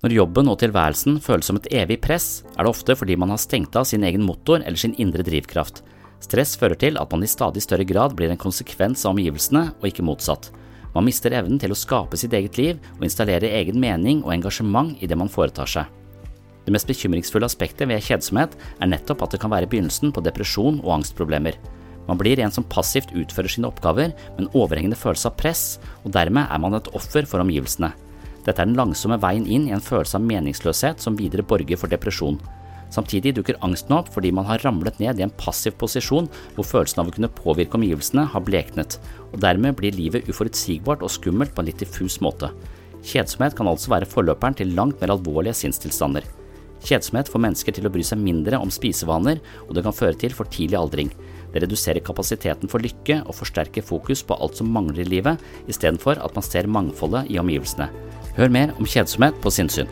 Når jobben og tilværelsen føles som et evig press, er det ofte fordi man har stengt av sin egen motor eller sin indre drivkraft. Stress fører til at man i stadig større grad blir en konsekvens av omgivelsene, og ikke motsatt. Man mister evnen til å skape sitt eget liv og installere egen mening og engasjement i det man foretar seg. Det mest bekymringsfulle aspektet ved kjedsomhet er nettopp at det kan være begynnelsen på depresjon og angstproblemer. Man blir en som passivt utfører sine oppgaver med en overhengende følelse av press, og dermed er man et offer for omgivelsene. Dette er den langsomme veien inn i en følelse av meningsløshet som videre borger for depresjon. Samtidig dukker angsten opp fordi man har ramlet ned i en passiv posisjon hvor følelsen av å kunne påvirke omgivelsene har bleknet, og dermed blir livet uforutsigbart og skummelt på en litt diffus måte. Kjedsomhet kan altså være forløperen til langt mer alvorlige sinnstilstander. Kjedsomhet får mennesker til å bry seg mindre om spisevaner, og det kan føre til for tidlig aldring. Det reduserer kapasiteten for lykke og forsterker fokus på alt som mangler i livet, istedenfor at man ser mangfoldet i omgivelsene. Hør mer om kjedsomhet på sinnssyn.